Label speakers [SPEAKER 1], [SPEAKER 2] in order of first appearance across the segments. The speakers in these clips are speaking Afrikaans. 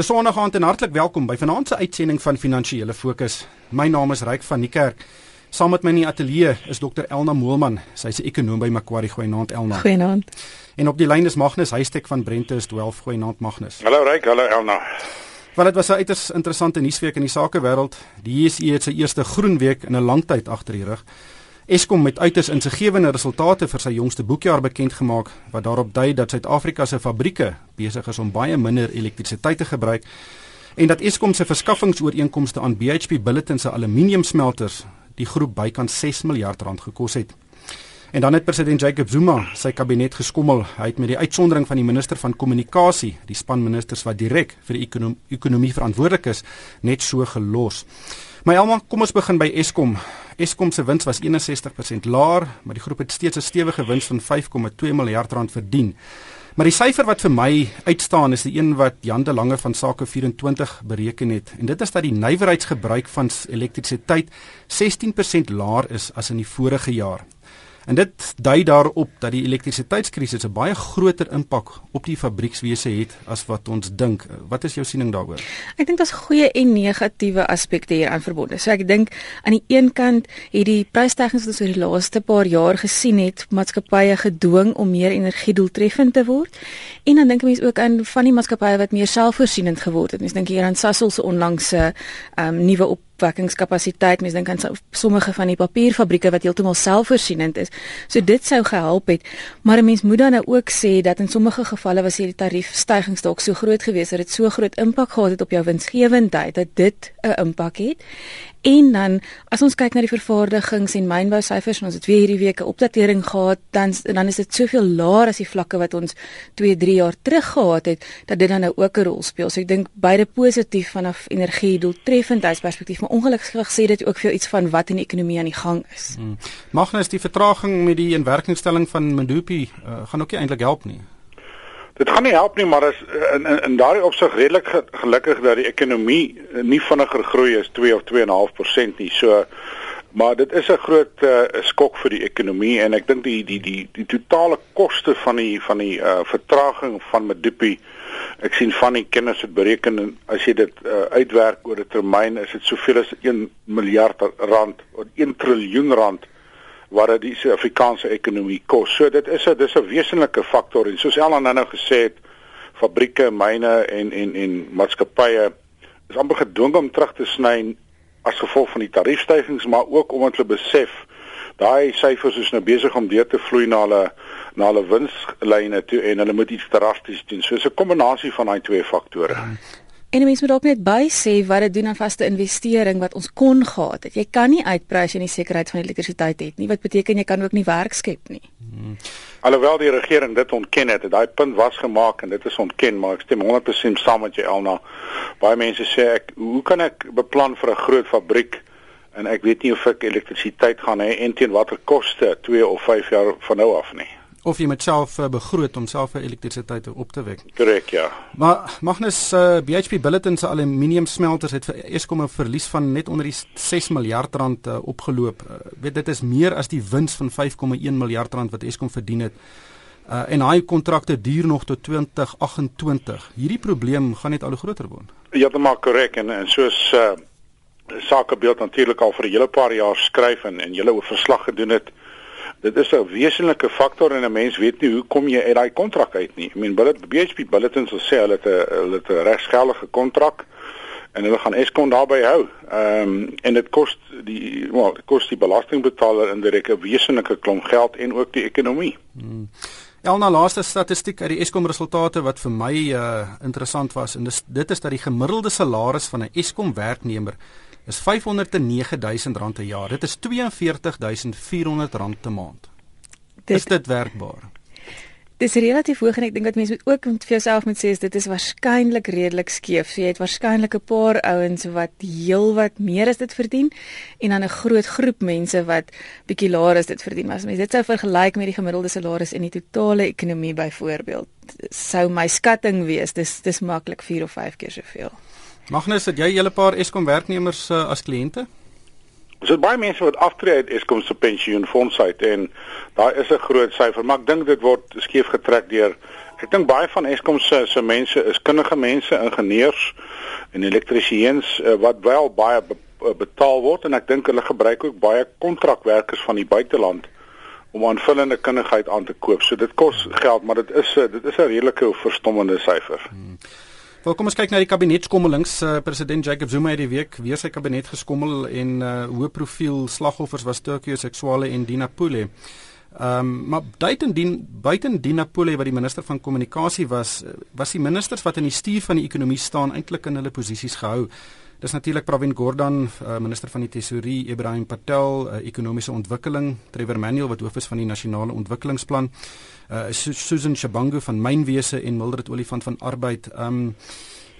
[SPEAKER 1] Dis Sondag aand en hartlik welkom by vanaand se uitsending van Finansiële Fokus. My naam is Ryk van Niekerk. Saam met my in die ateljee is Dr Elna Moelman. Sy's 'n ekonom by Macquarie. Goeienaand Elna.
[SPEAKER 2] Goeienaand.
[SPEAKER 1] En op die lyn is Magnus Huystek van Brentus 12. Goeienaand Magnus.
[SPEAKER 3] Hallo Ryk, hallo Elna.
[SPEAKER 1] Want dit was 'n uiters interessante nuusweek in die sakewêreld. Die JSE het sy eerste groen week in 'n lang tyd agter die rug. Eskom het uiters insiggewende resultate vir sy jongste boekjaar bekend gemaak wat daarop dui dat Suid-Afrika se fabrieke besig is om baie minder elektrisiteit te gebruik en dat Eskom se verskaffingsooreenkomste aan BHP Billiton se aluminiumsmelters die groep bykans 6 miljard rand gekos het. En dan het president Jacob Zuma sy kabinet geskommel. Hy het met die uitsondering van die minister van kommunikasie, die span ministers wat direk vir die ekonom ekonomie verantwoordelik is, net so gelos. Maar Elma, kom ons begin by Eskom. Eskom se wins was 61% laer, maar die groep het steeds 'n stewige wins van 5,2 miljard rand verdien. Maar die syfer wat vir my uitstaan is die een wat Jan de Lange van Sake 24 bereken het en dit is dat die nywerheidsgebruik van elektrisiteit 16% laer is as in die vorige jaar. En dit dui daarop dat die elektrisiteitskrisis 'n baie groter impak op die fabriekswese het as wat ons dink. Wat is jou siening daaroor?
[SPEAKER 2] Ek dink daar's goeie en negatiewe aspekte hier aan verbonde. So ek dink aan die een kant het die prysstygings wat ons oor die laaste paar jaar gesien het, maatskappye gedwing om meer energiedoeltreffend te word. En dan dink mense ook aan van die maatskappye wat meer selfvoorsienend geword het. Mens dink hier aan Sasol se onlangse um, nuwe op opwekkingskapasiteit. Mens dink aan sommige van die papierfabrieke wat heeltemal selfvoorsienend is. So dit sou gehelp het, maar 'n mens moet dan nou ook sê dat in sommige gevalle was hierdie tariefstygings dalk so groot geweest dat dit so groot impak gehad het op jou winsgewendheid dat dit 'n impak het. En dan as ons kyk na die vervaardigings en mynbou syfers en ons het weer hierdie week 'n opdatering gehad, dan dan is dit soveel laer as die vlakke wat ons 2, 3 jaar terug gehad het dat dit dan nou ook 'n rol speel. So ek dink beide positief vanaf energie doeltreffendheidsperspektief, maar ongelukkig sê dit ook vir iets van wat in die ekonomie aan die gang is. Hmm.
[SPEAKER 1] Magnus, die vertraging met die inwerkingstelling van Medupi uh, gaan ook nie eintlik help nie.
[SPEAKER 3] Dit gaan nie help nie, maar is in in, in daardie opsig redelik gelukkig dat die ekonomie nie vinniger groei as 2 of 2.5% nie. So maar dit is 'n groot uh, skok vir die ekonomie en ek dink die die die die totale koste van die van die uh, vertraging van Medupi ek sien van die kinders het bereken en as jy dit uh, uitwerk oor 'n termyn is dit soveel as 1 miljard rand of 1 triljoen rand wat dit die Suid-Afrikaanse ekonomie kos. So dit is 'n dis 'n wesenlike faktor en soos Ellen nou gesê het, fabrieke, myne en en en maatskappye is amper gedwing om terug te sny as gevolg van die tariefstygings, maar ook omdat hulle besef daai syfers is nou besig om deur te vloei na hulle na hulle winslyne toe en hulle moet iets drasties doen. So 'n kombinasie van daai twee faktore.
[SPEAKER 2] En mense moet ook net by sê wat dit doen aan vaste investering wat ons kon gehad het. Jy kan nie uitprys en die sekerheid van elektrisiteit het nie. Wat beteken jy kan ook nie werk skep nie. Hmm.
[SPEAKER 3] Alhoewel die regering dit ontken het, daai punt was gemaak en dit is ontken, maar ek stem 100% saam met jou Elna. Baie mense sê ek, hoe kan ek beplan vir 'n groot fabriek en ek weet nie of ek elektrisiteit gaan hê en teen watter koste 2 of 5 jaar van nou af nie
[SPEAKER 1] of jy met self uh, begroot om self elektrisiteit op te wek.
[SPEAKER 3] Korrek, ja.
[SPEAKER 1] Maar Magnus uh, eh, BHP Billiton se aluminium smelters het vir Eskom 'n verlies van net onder die 6 miljard rand uh, opgeloop. Uh, weet dit is meer as die wins van 5,1 miljard rand wat Eskom verdien het. Uh, en hy kontrakte duur nog tot 2028. Hierdie probleem gaan net al groter word.
[SPEAKER 3] Ja, maak korrek en, en soos uh, sakebeeld natuurlik al vir 'n hele paar jaar skryf en en julle 'n verslag gedoen het dit is 'n wesenlike faktor en 'n mens weet nie hoe kom jy uit daai kontrak uit nie. I mean, Bullet BHP Bulletin sal sê hulle het 'n hulle het 'n regsgeldige kontrak en hulle gaan Eskom daarbey hou. Ehm um, en dit kos die wel, kos die belastingbetaler indirek 'n wesenlike klomp geld en ook die ekonomie. Hmm.
[SPEAKER 1] Elna laaste statistiek uit die Eskom resultate wat vir my uh interessant was en dis dit is dat die gemiddelde salaris van 'n Eskom werknemer is 509000 rand per jaar. Dit is 42400 rand per maand. Dit, is dit werkbaar?
[SPEAKER 2] Dis relatief hoog en ek dink dat mense moet ook vir jouself moet sê dit is waarskynlik redelik skeef. So jy het waarskynlik 'n paar ouens wat heelwat meer as dit verdien en dan 'n groot groep mense wat bietjie laer as dit verdien. Maar as mense dit sou vergelyk met die gemiddelde salaris in die totale ekonomie byvoorbeeld, sou my skatting wees dis dis maklik 4 of 5 keer soveel.
[SPEAKER 1] Magnus, het jy hele paar Eskom werknemers uh, as kliënte?
[SPEAKER 3] Ons het baie mense wat aftree uit Eskom se pensioenfonds uit en daar is 'n groot syfer, maar ek dink dit word skeef getrek deur Ek dink baie van Eskom se se mense is kundige mense, ingenieurs en elektriesiëns uh, wat wel baie be, uh, betaal word en ek dink hulle gebruik ook baie kontrakwerkers van die buiteland om aanvullende kundigheid aan te koop. So dit kos geld, maar dit is dit is 'n redelike verstommende syfer. Hmm.
[SPEAKER 1] Wel kom ons kyk na die kabinetskommelings. Uh, President Jacob Zuma het die week weer sy kabinet geskommel en uh, hoë profiel slagoffers was Turkye seksuele en Dina Pule. Ehm um, maar buitendien buitendien Napoli wat die minister van kommunikasie was, was die ministers wat in die stuur van die ekonomie staan eintlik in hulle posisies gehou. Dis natuurlik Pravin Gordhan, uh, minister van die tesourie, Ibrahim Patel, uh, ekonomiese ontwikkeling, Trevor Manuel wat hoof is van die nasionale ontwikkelingsplan, uh, Susan Shabangu van mynwese en Mildred Olifant van arbeid. Um,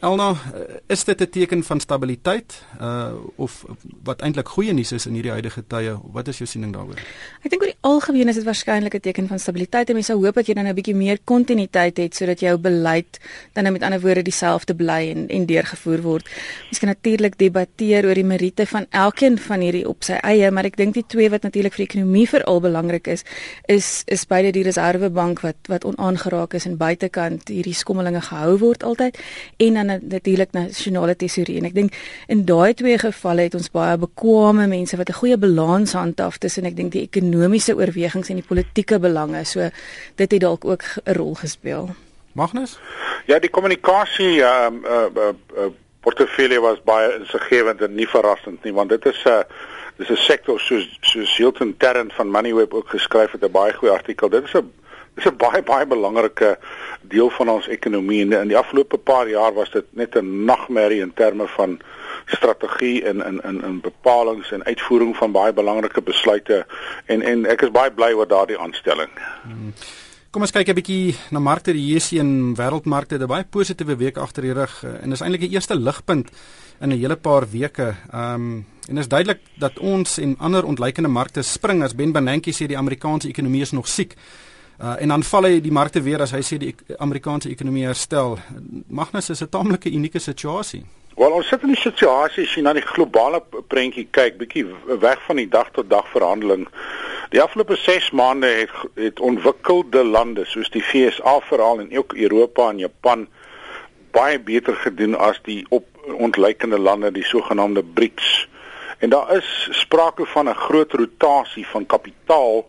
[SPEAKER 1] Elna, eh, is dit 'n teken van stabiliteit uh of wat eintlik goeie nuus is in hierdie huidige tye? Wat is jou siening daaroor?
[SPEAKER 2] Ek dink oor die algemeen is dit waarskynlik 'n teken van stabiliteit en mense sou hoop dat jy dan 'n bietjie meer kontinuïteit het sodat jou beleid dan nou met ander woorde dieselfde bly en en deurgevoer word. Mens kan natuurlik debatteer oor die meriete van elkeen van hierdie op sy eie, maar ek dink die twee wat natuurlik vir die ekonomie veral belangrik is, is is beide die Reservebank wat wat onaangeraak is en buitekant hierdie skommelinge gehou word altyd en dan natuurlik nasionale tesourie en ek dink in daai twee gevalle het ons baie bekwame mense wat 'n goeie balans handhaaf tussen ek dink die ekonomiese oorwegings en die politieke belange. So dit het dalk ook 'n rol gespeel.
[SPEAKER 1] Magnus?
[SPEAKER 3] Ja, die kommunikasie ehm um, uh, uh, uh, portefeulje was baie insiggewend en nie verrassend nie want dit is 'n uh, dis 'n sektor soos soos Hilton Terrent van Moneyweb ook geskryf het 'n baie goeie artikel. Dit is 'n is 'n baie baie belangrike deel van ons ekonomie en in die afgelope paar jaar was dit net 'n nagmerrie in terme van strategie en in in in bepalinge en uitvoering van baie belangrike besluite en en ek is baie bly oor daardie aanstelling. Hmm.
[SPEAKER 1] Kom ons kyk 'n bietjie na markte die JSE en wêreldmarkte. Dit baie positiewe week agter die rug eh, en is eintlik die eerste ligpunt in 'n hele paar weke. Ehm um, en is duidelik dat ons en ander ontleikende markte spring as Ben Bernanke sê die Amerikaanse ekonomie is nog siek. Uh, en dan val hy die markte weer as hy sê die Amerikaanse ekonomie herstel. Magnus is 'n taamlike unieke situasie.
[SPEAKER 3] Wel ons sit in 'n situasie as jy na die globale prentjie kyk, bietjie weg van die dag tot dag verhandeling. Die afgelope 6 maande het het ontwikkelde lande soos die VSA veral en ook Europa en Japan baie beter gedoen as die op ontleikende lande, die sogenaamde BRICS. En daar is sprake van 'n groot rotasie van kapitaal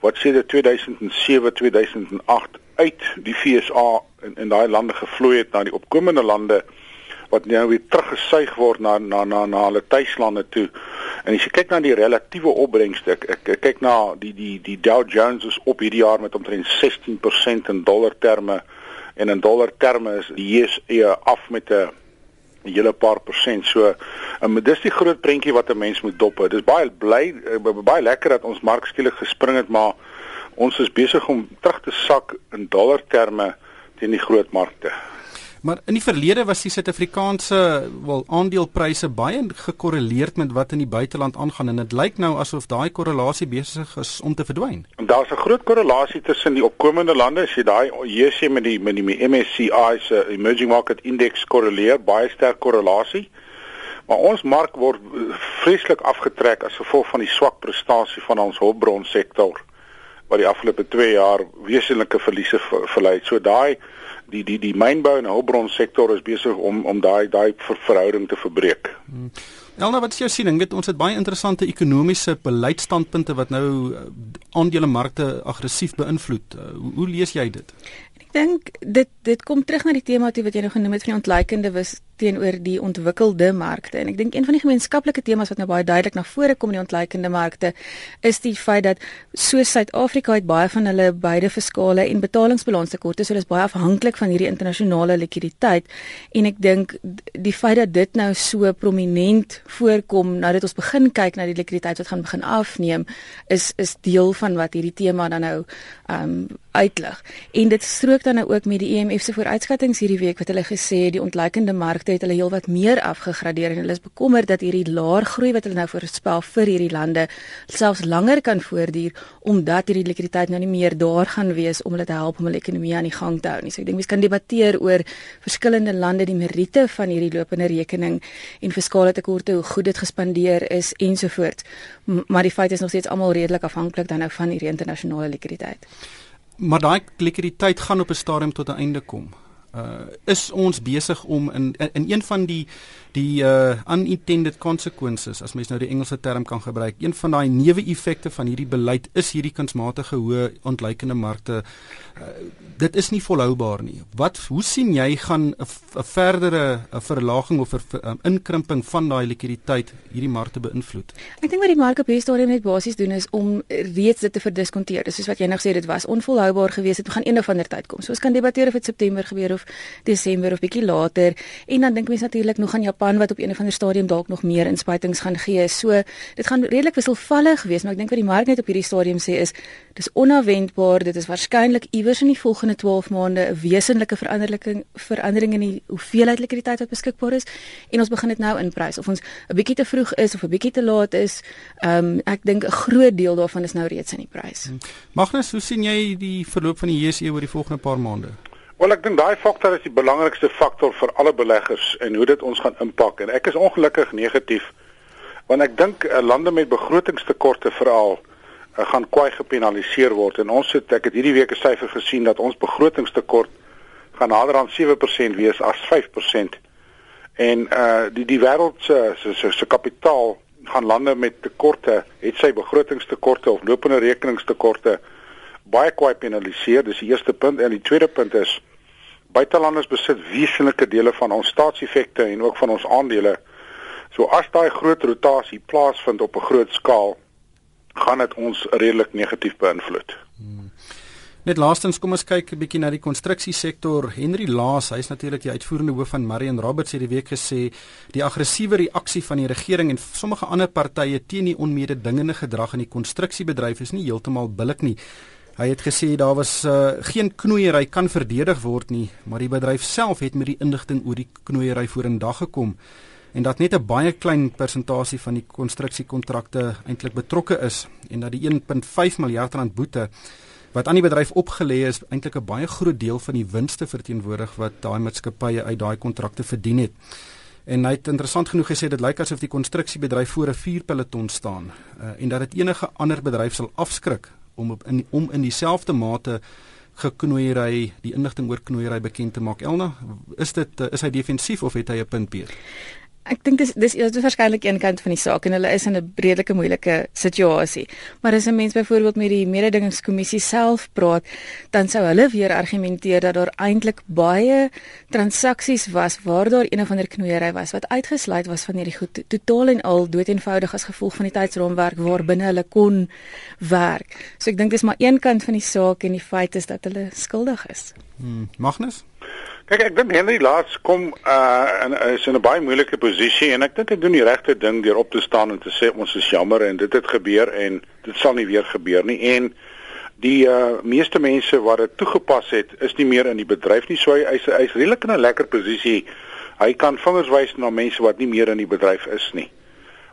[SPEAKER 3] wat sedert 2007 2008 uit die FSA in in daai lande gevloei het na die opkomende lande wat nou weer teruggesuig word na na na na hulle tuislande toe. En as jy kyk na die relatiewe opbrengste, ek, ek, ek kyk na die die die Dow Jones is op hierdie jaar met omtrent 16% in dollar terme en in dollar terme is die JSE af met 'n 'n hele paar persent. So um, dis die groot prentjie wat 'n mens moet dop. Dis baie bly uh, baie lekker dat ons mark skielik gespring het, maar ons is besig om terug te sak in dollar terme teen die groot markte.
[SPEAKER 1] Maar in die verlede was die Suid-Afrikaanse wel aandelepryse baie gekorreleerd met wat in die buiteland aangaan en dit lyk nou asof daai korrelasie besig is om te verdwyn.
[SPEAKER 3] Daar's 'n groot korrelasie tussen die opkomende lande, as jy daai JSE met die met die MSCI se emerging market index korreleer, baie sterk korrelasie. Maar ons mark word vreeslik afgetrek as gevolg van die swak prestasie van ons hulpbronsektor wat die afgelope 2 jaar wesenlike verliese verlei. So daai die die die mynbou en hulpbron sektor is besig om om daai daai ver, verhouding te verbreek. Hmm.
[SPEAKER 1] Elna, wat is jou siening? Weet ons het baie interessante ekonomiese beleidsstandpunte wat nou uh, aandelemarkte aggressief beïnvloed. Uh, hoe, hoe lees jy dit?
[SPEAKER 2] Ek dink dit dit kom terug na die tema wat jy nou genoem het van die ontleikende was teenoor die ontwikkelde markte. En ek dink een van die gemeenskaplike temas wat nou baie duidelik na vore kom in die ontleikende markte is die feit dat so Suid-Afrika het baie van hulle beide fiskale en betalingsbalanstekorte so dis baie afhanklik van hierdie internasionale likwiditeit. En ek dink die feit dat dit nou so prominent voorkom nou dat ons begin kyk na die likwiditeit wat gaan begin afneem is is deel van wat hierdie tema dan nou um uitlig. En dit strook dan nou ook met die IMF e se vooruitskattinge hierdie week wat hulle gesê die ontleikende markte markte het hulle heelwat meer afgegradeer en hulle is bekommerd dat hierdie laer groei wat hulle nou voorspel vir hierdie lande selfs langer kan voortduur omdat hierdie likwiditeit nou nie meer daar gaan wees om hulle te help om hulle ekonomie aan die gang te hou nie. So ek dink mense kan debatteer oor verskillende lande die meriete van hierdie lopende rekening en fiskale tekorte, hoe goed dit gespandeer is ensovoorts. Maar die feit is nog steeds almal redelik afhanklik dan nou van hierdie internasionale likwiditeit.
[SPEAKER 1] Maar daai likwiditeit gaan op 'n stadium tot 'n einde kom. Uh is ons besig om in in een van die die uh unintended consequences as mens nou die Engelse term kan gebruik. Een van daai neeweffekte van hierdie beleid is hierdie kunsmatige hoë ontleikende markte. Uh, dit is nie volhoubaar nie. Wat hoe sien jy gaan 'n verdere verlaging of 'n um, inkrimping van daai likwiditeit hierdie markte beïnvloed?
[SPEAKER 2] Ek dink wat die mark op hierdie stadium net basies doen is om reeds dit te verdiskonteer. Dis soos wat jy nou gesê dit was onvolhoubaar geweest. Dit gaan eendag van der tyd kom. So ons kan debatteer of dit September gebeur of Desember of bietjie later. En dan dink mense natuurlik nog aan Japan wat op een of ander stadium dalk nog meer inspuitings gaan gee. So dit gaan redelik wisselvallig wees, maar ek dink wat die mark net op hierdie stadium sê is dis onverwendbaar. Dit is waarskynlik iewers in die volgende 12 maande 'n wesenlike verandering verandering in die hoeveelheid likwiditeit wat beskikbaar is en ons begin dit nou inprys of ons 'n bietjie te vroeg is of 'n bietjie te laat is. Ehm um, ek dink 'n groot deel daarvan is nou reeds in die prys. Hmm.
[SPEAKER 1] Magnus, hoe sien jy die verloop van die JSE oor die volgende paar maande?
[SPEAKER 3] Wel ek dink daai faktor is die belangrikste faktor vir alle beleggers en hoe dit ons gaan impak en ek is ongelukkig negatief want ek dink uh, lande met begrotingstekorte veral uh, gaan kwai gepenaliseer word. En ons het ek het hierdie week 'n syfer gesien dat ons begrotingstekort gaan nader aan 7% wees as 5% en uh die die wêreld se se se kapitaal gaan lande met tekorte het sy begrotingstekorte of lopende rekeningstekorte baie kwai penaliseer. Dis die eerste punt. En die tweede punt is buitelanders besit wesenlike dele van ons staatseffekte en ook van ons aandele. So as daai groot rotasie plaasvind op 'n groot skaal, gaan dit ons redelik negatief beïnvloed. Hmm.
[SPEAKER 1] Net laastens kom ons kyk 'n bietjie na die konstruksiesektor. Henry Laas, hy is natuurlik die uitvoerende hoof van Marion Roberts het die week gesê die aggressiewe reaksie van die regering en sommige ander partye teen die onmededingende gedrag in die konstruksiebedryf is nie heeltemal billik nie. Hy het gesê daar was uh, geen knoeiery kan verdedig word nie, maar die bedryf self het met die inligting oor die knoeiery vorendag gekom en dat net 'n baie klein persentasie van die konstruksiekontrakte eintlik betrokke is en dat die 1.5 miljard rand boete wat aan die bedryf opgelê is eintlik 'n baie groot deel van die winste verteenwoordig wat daai maatskappye uit daai kontrakte verdien het. En hy het interessant genoeg gesê dit lyk asof die konstruksiebedryf voor 'n vuurpeloton staan uh, en dat dit enige ander bedryf sal afskrik om op in om in dieselfde mate geknoeiery die inligting oor knoeiery bekend te maak. Elna, is dit is hy defensief of het hy 'n punt Pier?
[SPEAKER 2] Ek dink dis dis is waarskynlik een kant van die saak en hulle is in 'n redelike moeilike situasie. Maar as 'n mens byvoorbeeld met die mededingingskommissie self praat, dan sou hulle weer argumenteer dat daar eintlik baie transaksies was waar daar een of ander knoeiery was wat uitgesluit was van hierdie goed totaal en al doeteenvoudig as gevolg van die tydsraamwerk waar binne hulle kon werk. So ek dink dis maar een kant van die saak en die feit is dat hulle skuldig is.
[SPEAKER 1] Hmm, Magnus
[SPEAKER 3] Kyk, ek dink Henry Laats kom uh in is in 'n baie moeilike posisie en ek dink hy doen die regte ding deur op te staan en te sê ons is jammer en dit het gebeur en dit sal nie weer gebeur nie en die uh meeste mense wat dit toegepas het is nie meer in die bedryf nie so hy hy's hy's redelik in 'n lekker posisie. Hy kan vingers wys na mense wat nie meer in die bedryf is nie.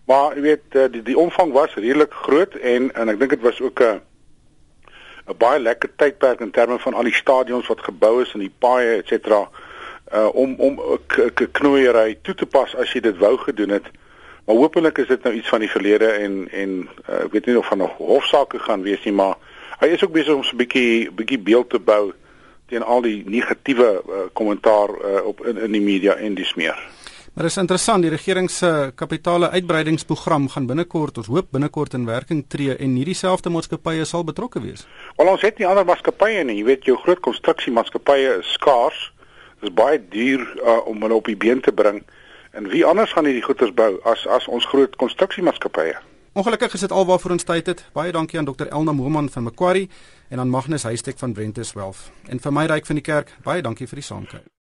[SPEAKER 3] Maar jy weet uh, die die omvang was redelik groot en en ek dink dit was ook 'n uh, 'n baie lekker tydperk in terme van al die stadions wat gebou is en die paaie et cetera uh om om 'n knoeiery toe te pas as jy dit wou gedoen het. Maar hopelik is dit nou iets van die verlede en en uh, ek weet nie of van nog hofsaake gaan wees nie, maar hy is ook besig om so 'n bietjie bietjie beeld te bou teen al die negatiewe uh, kommentaar uh, op in in die media en dis meer.
[SPEAKER 1] Maar is interessant, die regering se kapitale uitbreidingsprogram gaan binnekort, ons hoop binnekort in werking tree en hierdie selfde maatskappye sal betrokke wees.
[SPEAKER 3] Wel ons het nie ander maatskappye nie, jy weet jou groot konstruksiemaatskappye is skaars. Dit is baie duur uh, om hulle op die been te bring. En wie anders gaan hierdie goederes bou as as ons groot konstruksiemaatskappye?
[SPEAKER 1] Ongelukkig is dit alwaar ons tyd het. Baie dankie aan Dr Elna Moman van Macquarie en aan Magnus Huystek van Brentus Wealth. En vir my ryk van die kerk, baie dankie vir die saamkuier.